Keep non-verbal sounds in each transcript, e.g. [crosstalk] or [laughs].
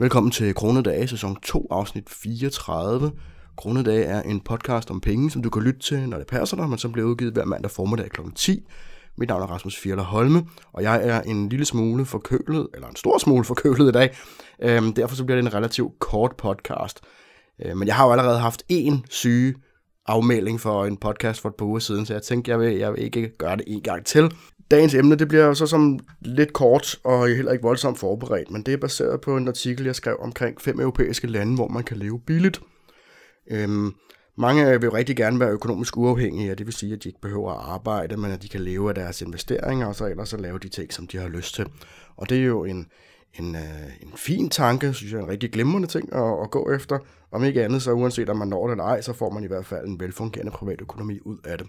Velkommen til Kronedage, sæson 2, afsnit 34. Kronedage er en podcast om penge, som du kan lytte til, når det passer dig, men som bliver udgivet hver mandag formiddag kl. 10. Mit navn er Rasmus Fjerler Holme, og jeg er en lille smule forkølet, eller en stor smule forkølet i dag. Øhm, derfor så bliver det en relativt kort podcast. Øhm, men jeg har jo allerede haft en syge afmelding for en podcast for et par uger siden, så jeg tænkte, jeg vil, jeg vil ikke gøre det en gang til. Dagens emne, det bliver så som lidt kort og heller ikke voldsomt forberedt, men det er baseret på en artikel, jeg skrev omkring fem europæiske lande, hvor man kan leve billigt. Øhm, mange vil rigtig gerne være økonomisk uafhængige, og det vil sige, at de ikke behøver at arbejde, men at de kan leve af deres investeringer, og så ellers så lave de ting, som de har lyst til. Og det er jo en, en, øh, en fin tanke, synes jeg, en rigtig glimrende ting at, at gå efter. Om ikke andet, så uanset om man når det eller ej, så får man i hvert fald en velfungerende privatøkonomi ud af det.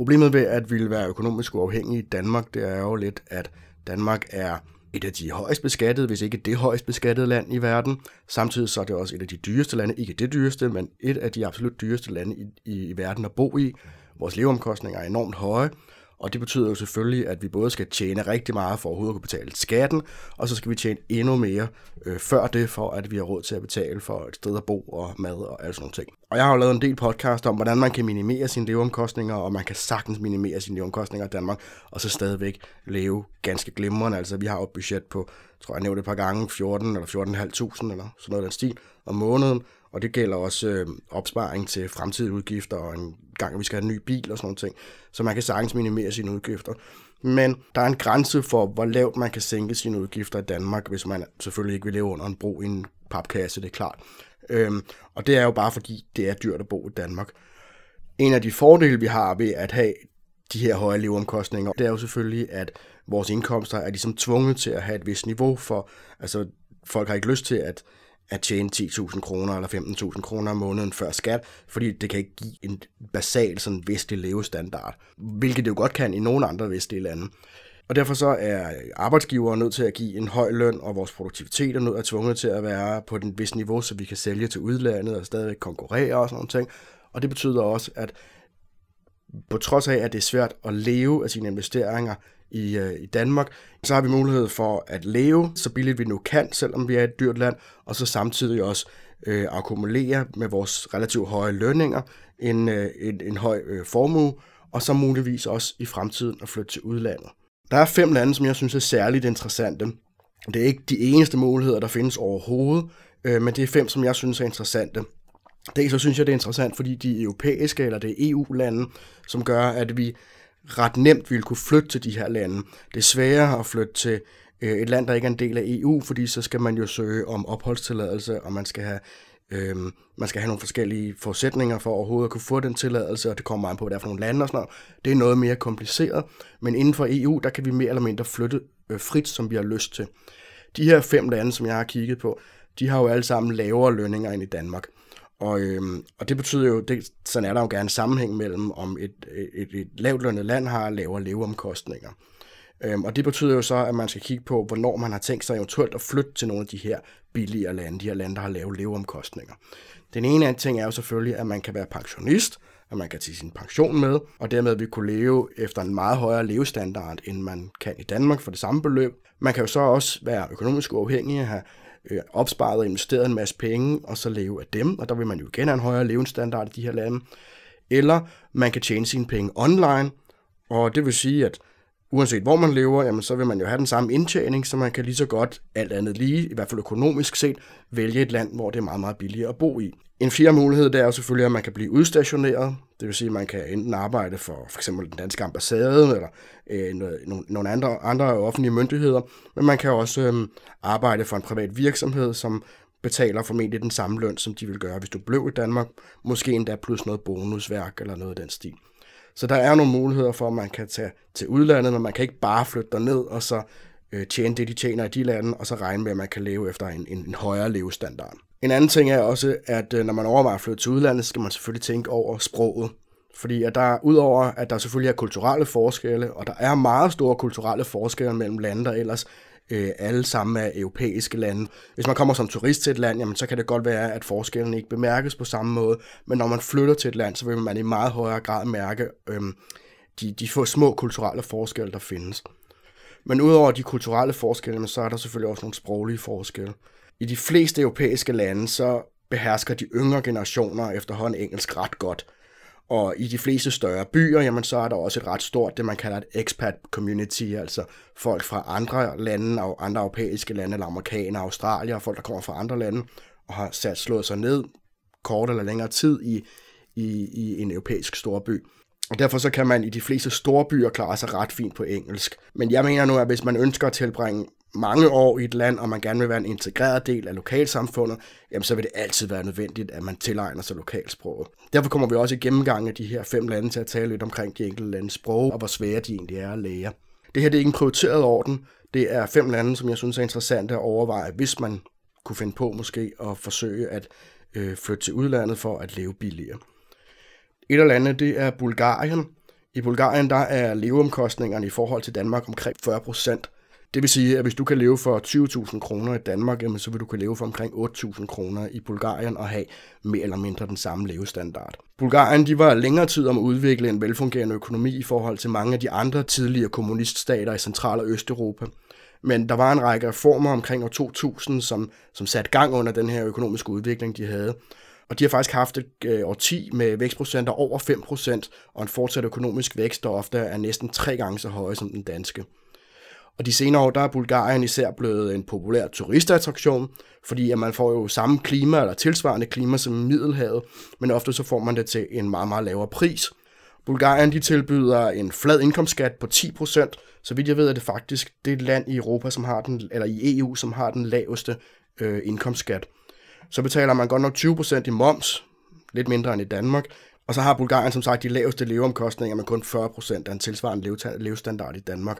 Problemet ved at ville være økonomisk uafhængig i Danmark, det er jo lidt, at Danmark er et af de højst beskattede, hvis ikke det højst beskattede land i verden. Samtidig så er det også et af de dyreste lande, ikke det dyreste, men et af de absolut dyreste lande i, i, i verden at bo i. Vores leveomkostninger er enormt høje, og det betyder jo selvfølgelig, at vi både skal tjene rigtig meget for overhovedet at kunne betale skatten, og så skal vi tjene endnu mere øh, før det, for at vi har råd til at betale for et sted at bo og mad og alle sådan nogle ting. Og jeg har jo lavet en del podcast om, hvordan man kan minimere sine leveomkostninger, og man kan sagtens minimere sine leveomkostninger i Danmark, og så stadigvæk leve ganske glimrende. Altså vi har jo et budget på, tror jeg nævnte et par gange, 14 eller 14.500 eller sådan noget den stil om måneden, og det gælder også øh, opsparing til fremtidige udgifter, og en gang vi skal have en ny bil og sådan noget ting. Så man kan sagtens minimere sine udgifter. Men der er en grænse for, hvor lavt man kan sænke sine udgifter i Danmark, hvis man selvfølgelig ikke vil leve under en bro i en papkasse, det er klart. Øhm, og det er jo bare fordi, det er dyrt at bo i Danmark. En af de fordele, vi har ved at have de her høje leveomkostninger, det er jo selvfølgelig, at vores indkomster er ligesom tvunget til at have et vist niveau for, altså folk har ikke lyst til at at tjene 10.000 kroner eller 15.000 kroner om måneden før skat, fordi det kan ikke give en basal sådan vestlig levestandard, hvilket det jo godt kan i nogle andre vestlige lande. Og derfor så er arbejdsgivere nødt til at give en høj løn, og vores produktivitet er nødt at tvunget til at være på den vis niveau, så vi kan sælge til udlandet og stadig konkurrere og sådan noget ting. Og det betyder også, at på trods af, at det er svært at leve af sine investeringer i, øh, i Danmark, så har vi mulighed for at leve så billigt vi nu kan, selvom vi er et dyrt land, og så samtidig også øh, akkumulere med vores relativt høje lønninger en, øh, en, en høj øh, formue, og så muligvis også i fremtiden at flytte til udlandet. Der er fem lande, som jeg synes er særligt interessante. Det er ikke de eneste muligheder, der findes overhovedet, øh, men det er fem, som jeg synes er interessante. Det så synes jeg, det er interessant, fordi de europæiske eller det er EU-lande, som gør, at vi ret nemt ville kunne flytte til de her lande. Det er sværere at flytte til øh, et land, der ikke er en del af EU, fordi så skal man jo søge om opholdstilladelse, og man skal have øh, man skal have nogle forskellige forudsætninger for overhovedet at kunne få den tilladelse, og det kommer an på, hvad det er for nogle lande og sådan noget. Det er noget mere kompliceret, men inden for EU, der kan vi mere eller mindre flytte øh, frit, som vi har lyst til. De her fem lande, som jeg har kigget på, de har jo alle sammen lavere lønninger end i Danmark. Og, øhm, og det betyder jo, det, sådan er der jo gerne en sammenhæng mellem, om et, et, et lavt lønnet land har lavere leveomkostninger. Øhm, og det betyder jo så, at man skal kigge på, hvornår man har tænkt sig eventuelt at flytte til nogle af de her billigere lande, de her lande, der har lave leveomkostninger. Den ene anden ting er jo selvfølgelig, at man kan være pensionist, at man kan tage sin pension med, og dermed vil kunne leve efter en meget højere levestandard, end man kan i Danmark for det samme beløb. Man kan jo så også være økonomisk uafhængig, have øh, opsparet og investeret en masse penge, og så leve af dem, og der vil man jo igen have en højere levestandard i de her lande. Eller man kan tjene sine penge online, og det vil sige, at uanset hvor man lever, jamen, så vil man jo have den samme indtjening, så man kan lige så godt, alt andet lige, i hvert fald økonomisk set, vælge et land, hvor det er meget, meget billigere at bo i. En fjerde mulighed, det er jo selvfølgelig, at man kan blive udstationeret. Det vil sige, at man kan enten arbejde for f.eks. den danske ambassade eller øh, nogle, nogle andre, andre offentlige myndigheder, men man kan også øh, arbejde for en privat virksomhed, som betaler formentlig den samme løn, som de vil gøre, hvis du blev i Danmark. Måske endda plus noget bonusværk eller noget af den stil. Så der er nogle muligheder for, at man kan tage til udlandet, men man kan ikke bare flytte ned og så øh, tjene det, de tjener i de lande, og så regne med, at man kan leve efter en, en, en højere levestandard. En anden ting er også, at øh, når man overvejer at flytte til udlandet, skal man selvfølgelig tænke over sproget. Fordi at der, udover at der selvfølgelig er kulturelle forskelle, og der er meget store kulturelle forskelle mellem lande, der ellers øh, alle sammen er europæiske lande. Hvis man kommer som turist til et land, jamen, så kan det godt være, at forskellen ikke bemærkes på samme måde, men når man flytter til et land, så vil man i meget højere grad mærke øh, de, de få små kulturelle forskelle, der findes. Men udover de kulturelle forskelle, så er der selvfølgelig også nogle sproglige forskelle. I de fleste europæiske lande, så behersker de yngre generationer efterhånden engelsk ret godt. Og i de fleste større byer, jamen, så er der også et ret stort, det man kalder et expat community, altså folk fra andre lande, og andre europæiske lande, eller amerikanere, australier, folk, der kommer fra andre lande, og har sat slået sig ned kort eller længere tid i, i, i en europæisk storby. Og derfor så kan man i de fleste store byer klare sig ret fint på engelsk. Men jeg mener nu, at hvis man ønsker at tilbringe mange år i et land, og man gerne vil være en integreret del af lokalsamfundet, jamen så vil det altid være nødvendigt, at man tilegner sig lokalsproget. Derfor kommer vi også i gennemgang af de her fem lande til at tale lidt omkring de enkelte landes sprog, og hvor svære de egentlig er at lære. Det her det er ikke en prioriteret orden. Det er fem lande, som jeg synes er interessante at overveje, hvis man kunne finde på måske at forsøge at øh, flytte til udlandet for at leve billigere. Et af landene, det er Bulgarien. I Bulgarien der er leveomkostningerne i forhold til Danmark omkring 40 procent. Det vil sige, at hvis du kan leve for 20.000 kroner i Danmark, jamen, så vil du kunne leve for omkring 8.000 kroner i Bulgarien og have mere eller mindre den samme levestandard. Bulgarien de var længere tid om at udvikle en velfungerende økonomi i forhold til mange af de andre tidligere kommuniststater i Central- og Østeuropa. Men der var en række reformer omkring år 2000, som, som satte gang under den her økonomiske udvikling, de havde. Og de har faktisk haft et øh, 10 med vækstprocenter over 5% og en fortsat økonomisk vækst, der ofte er næsten tre gange så høj som den danske. Og de senere år, der er Bulgarien især blevet en populær turistattraktion, fordi at man får jo samme klima eller tilsvarende klima som Middelhavet, men ofte så får man det til en meget, meget lavere pris. Bulgarien de tilbyder en flad indkomstskat på 10%, så vidt jeg ved, er det faktisk det land i Europa, som har den, eller i EU, som har den laveste øh, indkomstskat. Så betaler man godt nok 20% i moms, lidt mindre end i Danmark, og så har Bulgarien som sagt de laveste leveomkostninger med kun 40% af en tilsvarende levestandard i Danmark.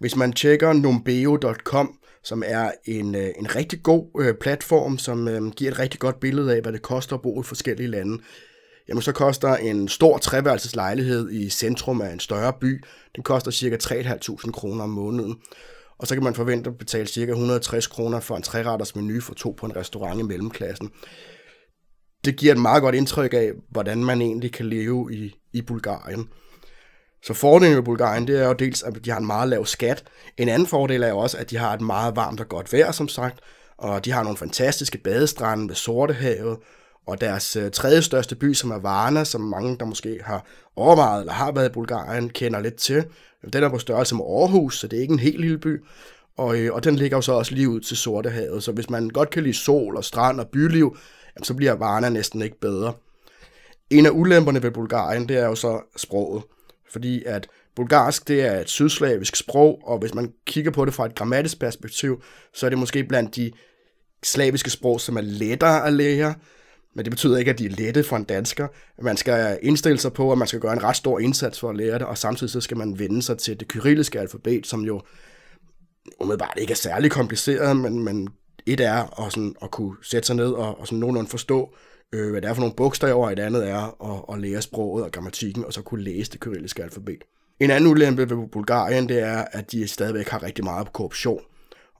Hvis man tjekker numbeo.com, som er en, øh, en rigtig god øh, platform, som øh, giver et rigtig godt billede af, hvad det koster at bo i forskellige lande, jamen så koster en stor treværelses lejlighed i centrum af en større by, den koster ca. 3.500 kroner om måneden. Og så kan man forvente at betale ca. 160 kroner for en træretters menu for to på en restaurant i mellemklassen. Det giver et meget godt indtryk af, hvordan man egentlig kan leve i, i Bulgarien. Så fordelen ved Bulgarien, det er jo dels, at de har en meget lav skat. En anden fordel er jo også, at de har et meget varmt og godt vejr, som sagt. Og de har nogle fantastiske badestrande ved Sortehavet. Og deres øh, tredje største by, som er Varna, som mange, der måske har overvejet eller har været i Bulgarien, kender lidt til. Den er på størrelse med Aarhus, så det er ikke en helt lille by. Og, øh, og den ligger jo så også lige ud til Sortehavet. Så hvis man godt kan lide sol og strand og byliv, jamen, så bliver Varna næsten ikke bedre. En af ulemperne ved Bulgarien, det er jo så sproget fordi at bulgarsk det er et sydslavisk sprog, og hvis man kigger på det fra et grammatisk perspektiv, så er det måske blandt de slaviske sprog, som er lettere at lære, men det betyder ikke, at de er lette for en dansker. Man skal indstille sig på, at man skal gøre en ret stor indsats for at lære det, og samtidig så skal man vende sig til det kyrilliske alfabet, som jo umiddelbart ikke er særlig kompliceret, men, men et er at, sådan, at kunne sætte sig ned og, og sådan nogenlunde forstå, øh, hvad det er for nogle bogstaver, og et andet er at, at lære sproget og grammatikken, og så kunne læse det kyrilliske alfabet. En anden ulempe ved Bulgarien, det er, at de stadigvæk har rigtig meget korruption,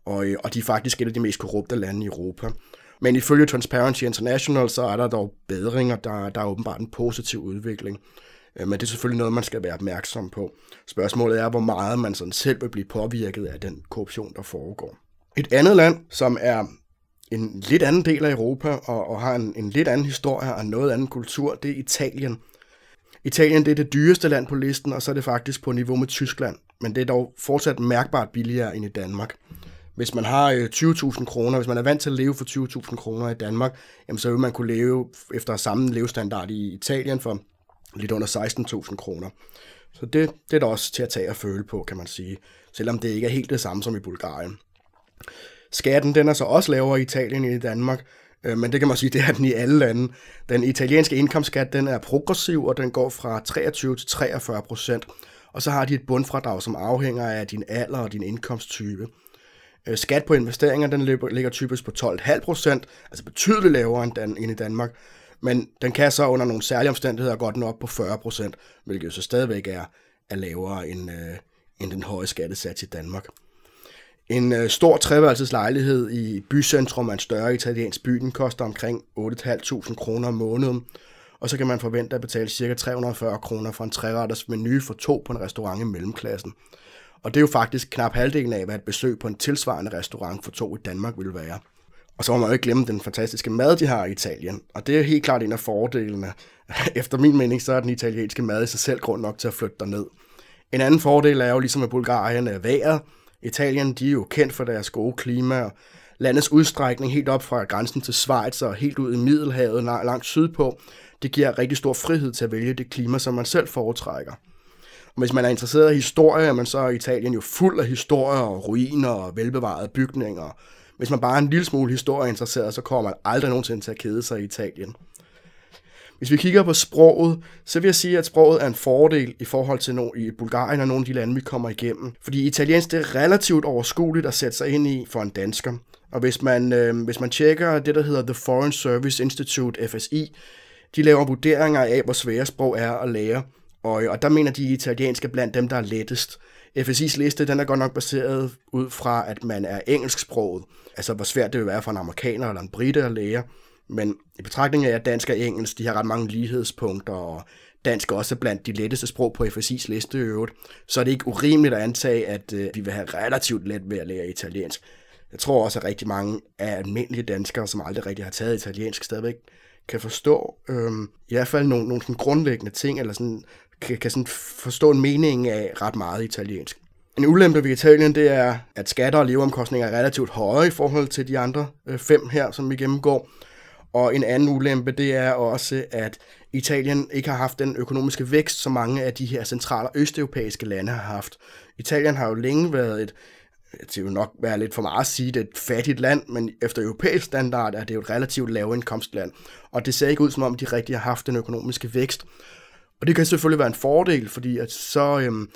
og, øh, og de er faktisk et af de mest korrupte lande i Europa. Men ifølge Transparency International, så er der dog bedringer, der, der er åbenbart en positiv udvikling. Øh, men det er selvfølgelig noget, man skal være opmærksom på. Spørgsmålet er, hvor meget man sådan selv vil blive påvirket af den korruption, der foregår. Et andet land, som er en lidt anden del af Europa og, og har en, en lidt anden historie og noget anden kultur, det er Italien. Italien det er det dyreste land på listen, og så er det faktisk på niveau med Tyskland. Men det er dog fortsat mærkbart billigere end i Danmark. Hvis man har øh, 20.000 kroner, hvis man er vant til at leve for 20.000 kroner i Danmark, jamen så vil man kunne leve efter samme levestandard i Italien for lidt under 16.000 kroner. Så det, det er da også til at tage og føle på, kan man sige. Selvom det ikke er helt det samme som i Bulgarien. Skatten den er så også lavere i Italien end i Danmark, øh, men det kan man sige, det er den i alle lande. Den italienske indkomstskat den er progressiv, og den går fra 23 til 43 procent. Og så har de et bundfradrag, som afhænger af din alder og din indkomsttype. Øh, skat på investeringer den ligger typisk på 12,5 procent, altså betydeligt lavere end i Danmark. Men den kan så under nogle særlige omstændigheder godt nå op på 40 procent, hvilket jo så stadigvæk er, er lavere end, øh, end den høje skattesats i Danmark. En øh, stor treværelses lejlighed i bycentrum af en større italiensk by, den koster omkring 8.500 kroner om måneden. Og så kan man forvente at betale ca. 340 kroner for en træretters menu for to på en restaurant i mellemklassen. Og det er jo faktisk knap halvdelen af, hvad et besøg på en tilsvarende restaurant for to i Danmark ville være. Og så må man jo ikke glemme den fantastiske mad, de har i Italien. Og det er helt klart en af fordelene. [laughs] Efter min mening, så er den italienske mad i sig selv grund nok til at flytte derned. En anden fordel er jo ligesom med Bulgarien er vejret. Italien, de er jo kendt for deres gode klima, og landets udstrækning helt op fra grænsen til Schweiz og helt ud i Middelhavet langt sydpå, det giver rigtig stor frihed til at vælge det klima, som man selv foretrækker. Og hvis man er interesseret i historie, man så er Italien jo fuld af historier og ruiner og velbevarede bygninger. Hvis man bare er en lille smule historieinteresseret, så kommer man aldrig nogensinde til at kede sig i Italien. Hvis vi kigger på sproget, så vil jeg sige, at sproget er en fordel i forhold til no- i Bulgarien og nogle af de lande, vi kommer igennem. Fordi italiensk det er relativt overskueligt at sætte sig ind i for en dansker. Og hvis man, øh, hvis man tjekker det, der hedder The Foreign Service Institute, FSI, de laver vurderinger af, hvor svære sprog er at lære. Og, og der mener de italienske blandt dem, der er lettest. FSI's liste, den er godt nok baseret ud fra, at man er engelsksproget. Altså, hvor svært det vil være for en amerikaner eller en brite at lære. Men i betragtning af, at dansk og engelsk, de har ret mange lighedspunkter, og dansk er også blandt de letteste sprog på FSI's liste i øvrigt, så er det ikke urimeligt at antage, at øh, vi vil have relativt let ved at lære italiensk. Jeg tror også, at rigtig mange af almindelige danskere, som aldrig rigtig har taget italiensk, stadigvæk kan forstå øh, i hvert fald nogle, nogle sådan grundlæggende ting, eller sådan, kan, kan sådan forstå en mening af ret meget italiensk. En ulempe ved Italien, det er, at skatter og leveomkostninger er relativt høje i forhold til de andre øh, fem her, som vi gennemgår. Og en anden ulempe, det er også, at Italien ikke har haft den økonomiske vækst, som mange af de her centrale østeuropæiske lande har haft. Italien har jo længe været et, det vil nok være lidt for meget at sige, det er et fattigt land, men efter europæisk standard er det jo et relativt lavindkomstland. Og det ser ikke ud som om, de rigtig har haft den økonomiske vækst. Og det kan selvfølgelig være en fordel, fordi at så øhm,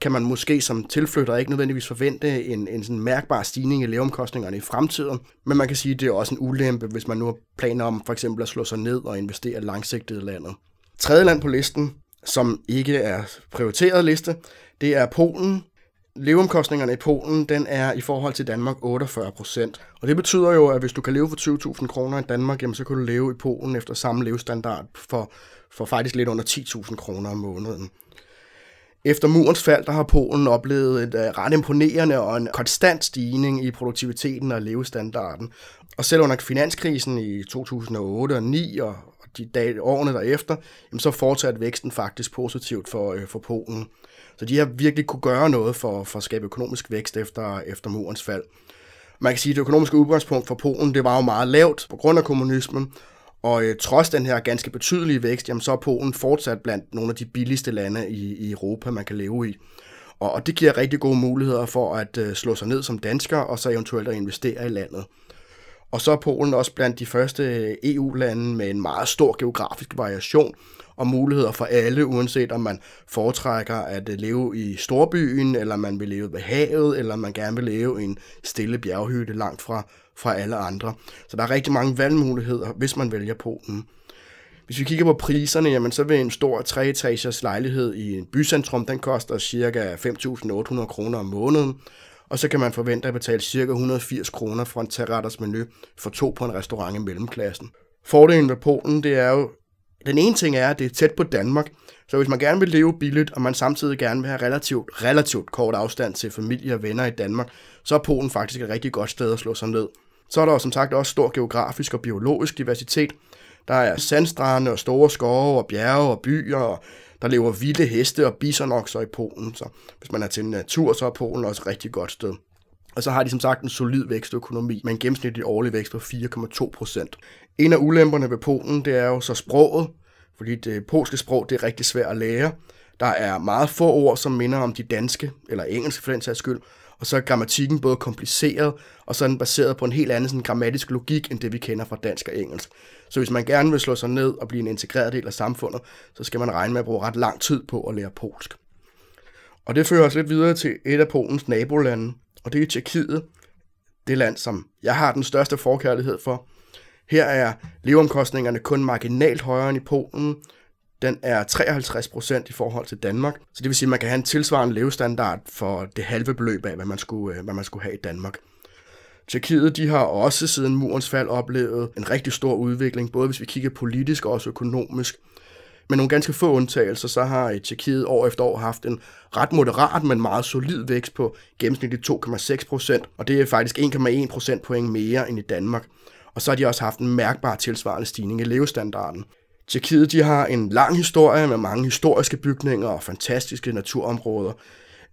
kan man måske som tilflytter ikke nødvendigvis forvente en, en sådan mærkbar stigning i leveomkostningerne i fremtiden, men man kan sige, at det er også en ulempe, hvis man nu har planer om for eksempel at slå sig ned og investere langsigtet i landet. Tredje land på listen, som ikke er prioriteret liste, det er Polen. Leveomkostningerne i Polen, den er i forhold til Danmark 48 procent. Og det betyder jo, at hvis du kan leve for 20.000 kroner i Danmark, jamen, så kan du leve i Polen efter samme levestandard for, for faktisk lidt under 10.000 kroner om måneden. Efter murens fald, der har Polen oplevet et øh, ret imponerende og en konstant stigning i produktiviteten og levestandarden. Og selv under finanskrisen i 2008 og 2009 og de dage, årene derefter, jamen, så fortsatte væksten faktisk positivt for, øh, for Polen. Så de har virkelig kunne gøre noget for, for at skabe økonomisk vækst efter, efter murens fald. Man kan sige, at det økonomiske udgangspunkt for Polen, det var jo meget lavt på grund af kommunismen, og øh, trods den her ganske betydelige vækst, jamen, så er Polen fortsat blandt nogle af de billigste lande i, i Europa, man kan leve i. Og, og det giver rigtig gode muligheder for at øh, slå sig ned som dansker, og så eventuelt at investere i landet. Og så er Polen også blandt de første øh, EU-lande med en meget stor geografisk variation og muligheder for alle, uanset om man foretrækker at øh, leve i storbyen, eller man vil leve ved havet, eller man gerne vil leve i en stille bjerghytte langt fra, fra alle andre. Så der er rigtig mange valgmuligheder, hvis man vælger Polen. Hvis vi kigger på priserne, jamen, så vil en stor 3-etagers lejlighed i en bycentrum, den koster ca. 5.800 kroner om måneden, og så kan man forvente at betale ca. 180 kroner for en terretters menu for to på en restaurant i mellemklassen. Fordelen ved Polen, det er jo, den ene ting er, at det er tæt på Danmark, så hvis man gerne vil leve billigt, og man samtidig gerne vil have relativt, relativt kort afstand til familie og venner i Danmark, så er Polen faktisk et rigtig godt sted at slå sig ned. Så er der som sagt også stor geografisk og biologisk diversitet. Der er sandstrande og store skove og bjerge og byer, og der lever vilde heste og bisonokser i Polen. Så hvis man er til natur, så er Polen også et rigtig godt sted. Og så har de som sagt en solid vækstøkonomi med en gennemsnitlig årlig vækst på 4,2 procent. En af ulemperne ved Polen, det er jo så sproget, fordi det polske sprog, det er rigtig svært at lære. Der er meget få ord, som minder om de danske, eller engelske for den sags skyld, og så er grammatikken både kompliceret, og så er den baseret på en helt anden sådan, grammatisk logik, end det vi kender fra dansk og engelsk. Så hvis man gerne vil slå sig ned og blive en integreret del af samfundet, så skal man regne med at bruge ret lang tid på at lære polsk. Og det fører os lidt videre til et af Polens nabolande, og det er Tjekkiet, det land, som jeg har den største forkærlighed for. Her er leveomkostningerne kun marginalt højere end i Polen, den er 53% i forhold til Danmark. Så det vil sige, at man kan have en tilsvarende levestandard for det halve beløb af, hvad man skulle, øh, hvad man skulle have i Danmark. Tjekkiet de har også siden murens fald oplevet en rigtig stor udvikling, både hvis vi kigger politisk og også økonomisk. Med nogle ganske få undtagelser, så har øh, Tjekkiet år efter år haft en ret moderat, men meget solid vækst på gennemsnitligt 2,6 procent, og det er faktisk 1,1 procent point mere end i Danmark. Og så har de også haft en mærkbar tilsvarende stigning i levestandarden. Tjekkiet de har en lang historie med mange historiske bygninger og fantastiske naturområder.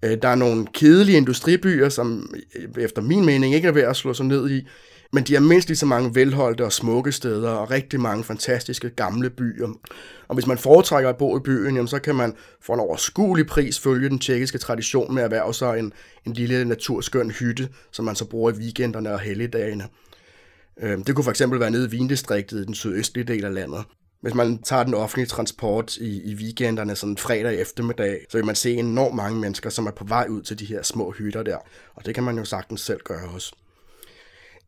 Øh, der er nogle kedelige industribyer, som øh, efter min mening ikke er ved at slå sig ned i, men de har mindst lige så mange velholdte og smukke steder, og rigtig mange fantastiske gamle byer. Og hvis man foretrækker at bo i byen, jamen, så kan man for en overskuelig pris følge den tjekkiske tradition med at erhverve sig en, en lille naturskøn hytte, som man så bruger i weekenderne og helligdagene. Øh, det kunne for eksempel være nede i Vindistriktet i den sydøstlige del af landet. Hvis man tager den offentlige transport i, i weekenderne, sådan fredag eftermiddag, så vil man se enormt mange mennesker, som er på vej ud til de her små hytter der. Og det kan man jo sagtens selv gøre også.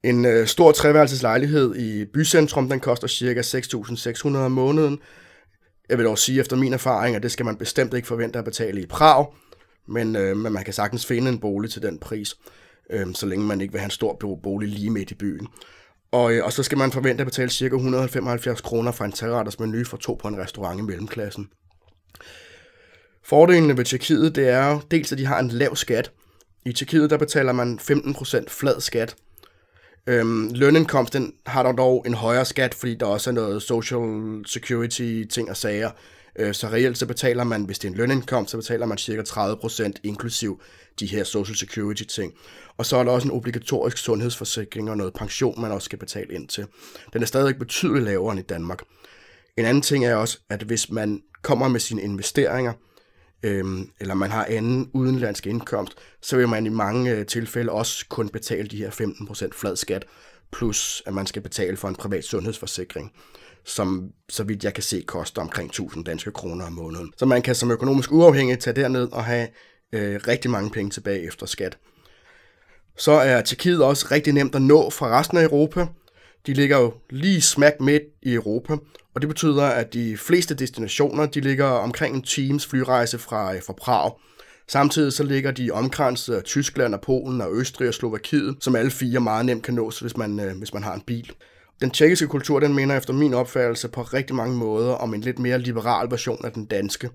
En øh, stor treværelseslejlighed i bycentrum, den koster ca. 6.600 om måneden. Jeg vil dog sige efter min erfaring, at det skal man bestemt ikke forvente at betale i Prag, men, øh, men man kan sagtens finde en bolig til den pris, øh, så længe man ikke vil have en stor bolig lige midt i byen. Og, øh, og så skal man forvente at betale ca. 175 kroner for en treretters menu for to på en restaurant i mellemklassen. Fordelene ved Tjekkiet, det er dels, at de har en lav skat. I Tjekkiet, der betaler man 15% flad skat, Øhm, lønindkomsten har der dog en højere skat, fordi der også er noget social security ting og sager. Øh, så reelt så betaler man, hvis det er en lønindkomst, så betaler man cirka 30% inklusiv de her social security ting. Og så er der også en obligatorisk sundhedsforsikring og noget pension, man også skal betale ind til. Den er stadig betydeligt lavere end i Danmark. En anden ting er også, at hvis man kommer med sine investeringer, øhm, eller man har anden udenlandsk indkomst, så vil man i mange øh, tilfælde også kun betale de her 15% flad skat, plus at man skal betale for en privat sundhedsforsikring, som så vidt jeg kan se koster omkring 1000 danske kroner om måneden. Så man kan som økonomisk uafhængig tage derned og have øh, rigtig mange penge tilbage efter skat. Så er Tjekkiet også rigtig nemt at nå fra resten af Europa. De ligger jo lige smack midt i Europa, og det betyder, at de fleste destinationer, de ligger omkring en times flyrejse fra, øh, fra Prag. Samtidig så ligger de omkranset af Tyskland og Polen og Østrig og Slovakiet, som alle fire meget nemt kan nås, hvis man, øh, hvis man har en bil. Den tjekkiske kultur, den minder efter min opfattelse på rigtig mange måder om en lidt mere liberal version af den danske.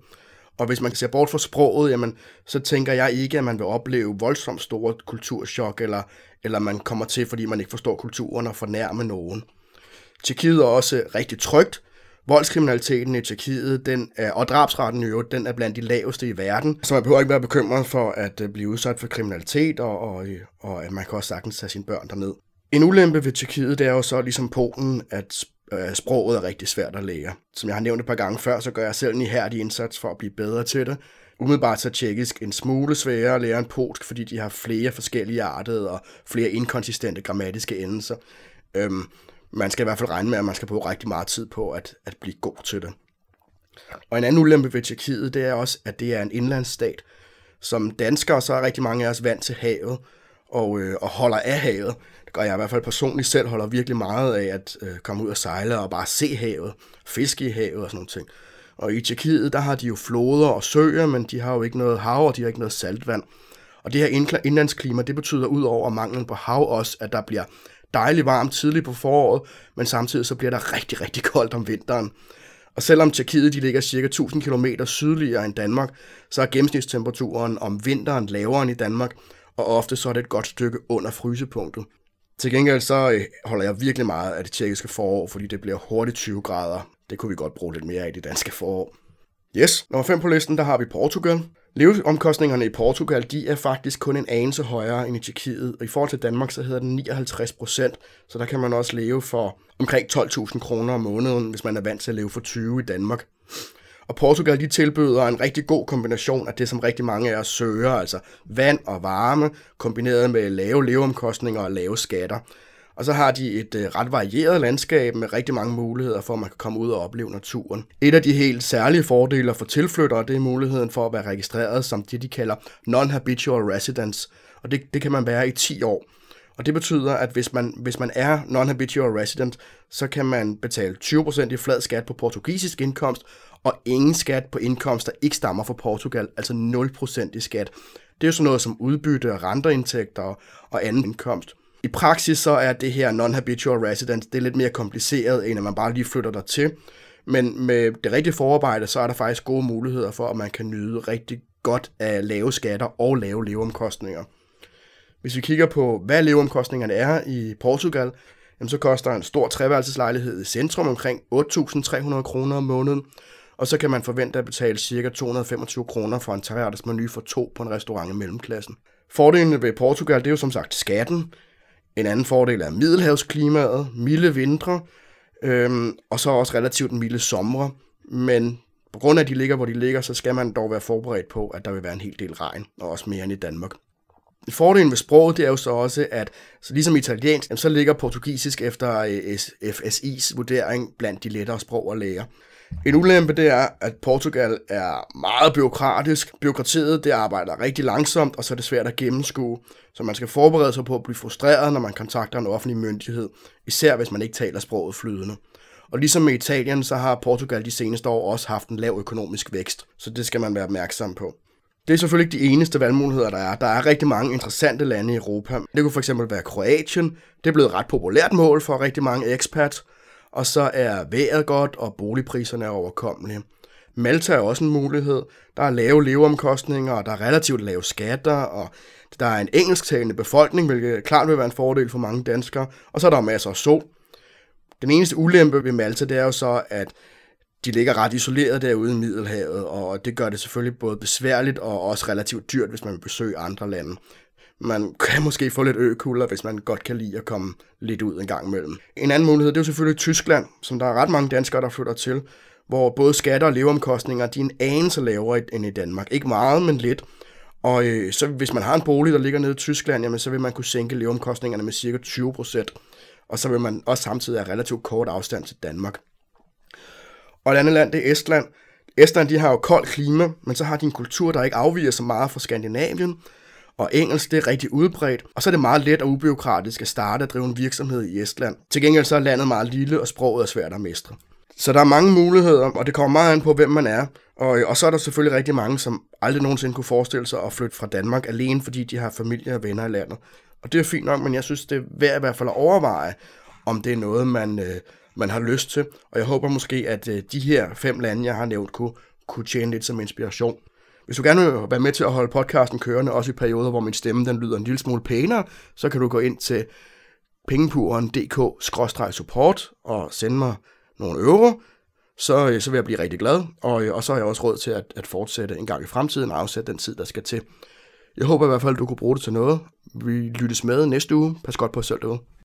Og hvis man ser bort fra sproget, jamen, så tænker jeg ikke, at man vil opleve voldsomt store kulturschok, eller, eller man kommer til, fordi man ikke forstår kulturen og fornærme nogen. Tjekkiet er også rigtig trygt, Voldskriminaliteten i Tjekkiet, den er, og drabsretten i øvrigt, den er blandt de laveste i verden. Så man behøver ikke være bekymret for at øh, blive udsat for kriminalitet, og, og, øh, og at man kan også sagtens tage sine børn derned. En ulempe ved Tjekkiet, det er jo så ligesom Polen, at øh, sproget er rigtig svært at lære. Som jeg har nævnt et par gange før, så gør jeg selv en ihærdig indsats for at blive bedre til det. Umiddelbart så er tjekkisk en smule sværere at lære end polsk, fordi de har flere forskellige artede og flere inkonsistente grammatiske endelser. Øhm, man skal i hvert fald regne med, at man skal bruge rigtig meget tid på at, at blive god til det. Og en anden ulempe ved Tjekkiet, det er også, at det er en indlandsstat. Som danskere, så er rigtig mange af os vant til havet, og, øh, og holder af havet. Det gør jeg i hvert fald personligt selv, holder virkelig meget af at øh, komme ud og sejle og bare se havet, fiske i havet og sådan noget ting. Og i Tjekkiet, der har de jo floder og søer, men de har jo ikke noget hav, og de har ikke noget saltvand. Og det her indlandsklima, det betyder ud over manglen på hav også, at der bliver dejligt varmt tidligt på foråret, men samtidig så bliver der rigtig, rigtig koldt om vinteren. Og selvom Tjekkiet de ligger cirka 1000 km sydligere end Danmark, så er gennemsnitstemperaturen om vinteren lavere end i Danmark, og ofte så er det et godt stykke under frysepunktet. Til gengæld så øh, holder jeg virkelig meget af det tjekkiske forår, fordi det bliver hurtigt 20 grader. Det kunne vi godt bruge lidt mere af i det danske forår. Yes, nummer 5 på listen, der har vi Portugal. Leveomkostningerne i Portugal, de er faktisk kun en anelse højere end i Tjekkiet, og i forhold til Danmark, så hedder den 59 procent, så der kan man også leve for omkring 12.000 kroner om måneden, hvis man er vant til at leve for 20 i Danmark. Og Portugal, de tilbyder en rigtig god kombination af det, som rigtig mange af os søger, altså vand og varme, kombineret med lave leveomkostninger og lave skatter. Og så har de et øh, ret varieret landskab med rigtig mange muligheder for, at man kan komme ud og opleve naturen. Et af de helt særlige fordele for tilflyttere, det er muligheden for at være registreret som det, de kalder non-habitual residence. Og det, det kan man være i 10 år. Og det betyder, at hvis man, hvis man er non-habitual resident, så kan man betale 20% i flad skat på portugisisk indkomst, og ingen skat på indkomst, der ikke stammer fra Portugal, altså 0% i skat. Det er jo sådan noget som udbytte, renteindtægter og anden indkomst. I praksis så er det her non-habitual residence, det er lidt mere kompliceret, end at man bare lige flytter der til. Men med det rigtige forarbejde, så er der faktisk gode muligheder for, at man kan nyde rigtig godt af lave skatter og lave leveomkostninger. Hvis vi kigger på, hvad leveomkostningerne er i Portugal, jamen så koster en stor treværelseslejlighed i centrum omkring 8.300 kroner om måneden, og så kan man forvente at betale ca. 225 kroner for en treværelses menu for to på en restaurant i mellemklassen. Fordelene ved Portugal, det er jo som sagt skatten. En anden fordel er middelhavsklimaet, milde vintre, øhm, og så også relativt milde somre. Men på grund af, at de ligger, hvor de ligger, så skal man dog være forberedt på, at der vil være en hel del regn, og også mere end i Danmark. Fordelen ved sproget, det er jo så også, at så ligesom italiensk, så ligger portugisisk efter øh, FSI's vurdering blandt de lettere sprog at lære. En ulempe det er, at Portugal er meget byråkratisk. Byråkratiet det arbejder rigtig langsomt, og så er det svært at gennemskue. Så man skal forberede sig på at blive frustreret, når man kontakter en offentlig myndighed, især hvis man ikke taler sproget flydende. Og ligesom med Italien, så har Portugal de seneste år også haft en lav økonomisk vækst, så det skal man være opmærksom på. Det er selvfølgelig ikke de eneste valgmuligheder, der er. Der er rigtig mange interessante lande i Europa. Det kunne fx være Kroatien. Det er blevet et ret populært mål for rigtig mange expats og så er vejret godt, og boligpriserne er overkommelige. Malta er også en mulighed. Der er lave leveomkostninger, og der er relativt lave skatter, og der er en engelsktalende befolkning, hvilket klart vil være en fordel for mange danskere, og så er der masser af sol. Den eneste ulempe ved Malta, det er jo så, at de ligger ret isoleret derude i Middelhavet, og det gør det selvfølgelig både besværligt og også relativt dyrt, hvis man vil besøge andre lande man kan [laughs] måske få lidt økulder, hvis man godt kan lide at komme lidt ud en gang imellem. En anden mulighed, det er jo selvfølgelig Tyskland, som der er ret mange danskere, der flytter til, hvor både skatter og leveomkostninger, de er en anelse lavere end i Danmark. Ikke meget, men lidt. Og øh, så hvis man har en bolig, der ligger nede i Tyskland, jamen, så vil man kunne sænke leveomkostningerne med cirka 20 procent. Og så vil man også samtidig have relativt kort afstand til Danmark. Og et andet land, det er Estland. Estland, de har jo koldt klima, men så har de en kultur, der ikke afviger så meget fra Skandinavien, og engelsk det er rigtig udbredt, og så er det meget let og ubiokratisk at starte at drive en virksomhed i Estland. Til gengæld så er landet meget lille, og sproget er svært at mestre. Så der er mange muligheder, og det kommer meget an på, hvem man er. Og, og så er der selvfølgelig rigtig mange, som aldrig nogensinde kunne forestille sig at flytte fra Danmark, alene fordi de har familie og venner i landet. Og det er fint nok, men jeg synes, det er værd i hvert fald at overveje, om det er noget, man, øh, man har lyst til. Og jeg håber måske, at øh, de her fem lande, jeg har nævnt, kunne, kunne tjene lidt som inspiration. Hvis du gerne vil være med til at holde podcasten kørende, også i perioder, hvor min stemme den lyder en lille smule pænere, så kan du gå ind til pengepuren.dk-support og sende mig nogle euro, så, øh, så vil jeg blive rigtig glad. Og, øh, og så har jeg også råd til at, at fortsætte en gang i fremtiden og afsætte den tid, der skal til. Jeg håber i hvert fald, at du kunne bruge det til noget. Vi lyttes med næste uge. Pas godt på selv derude.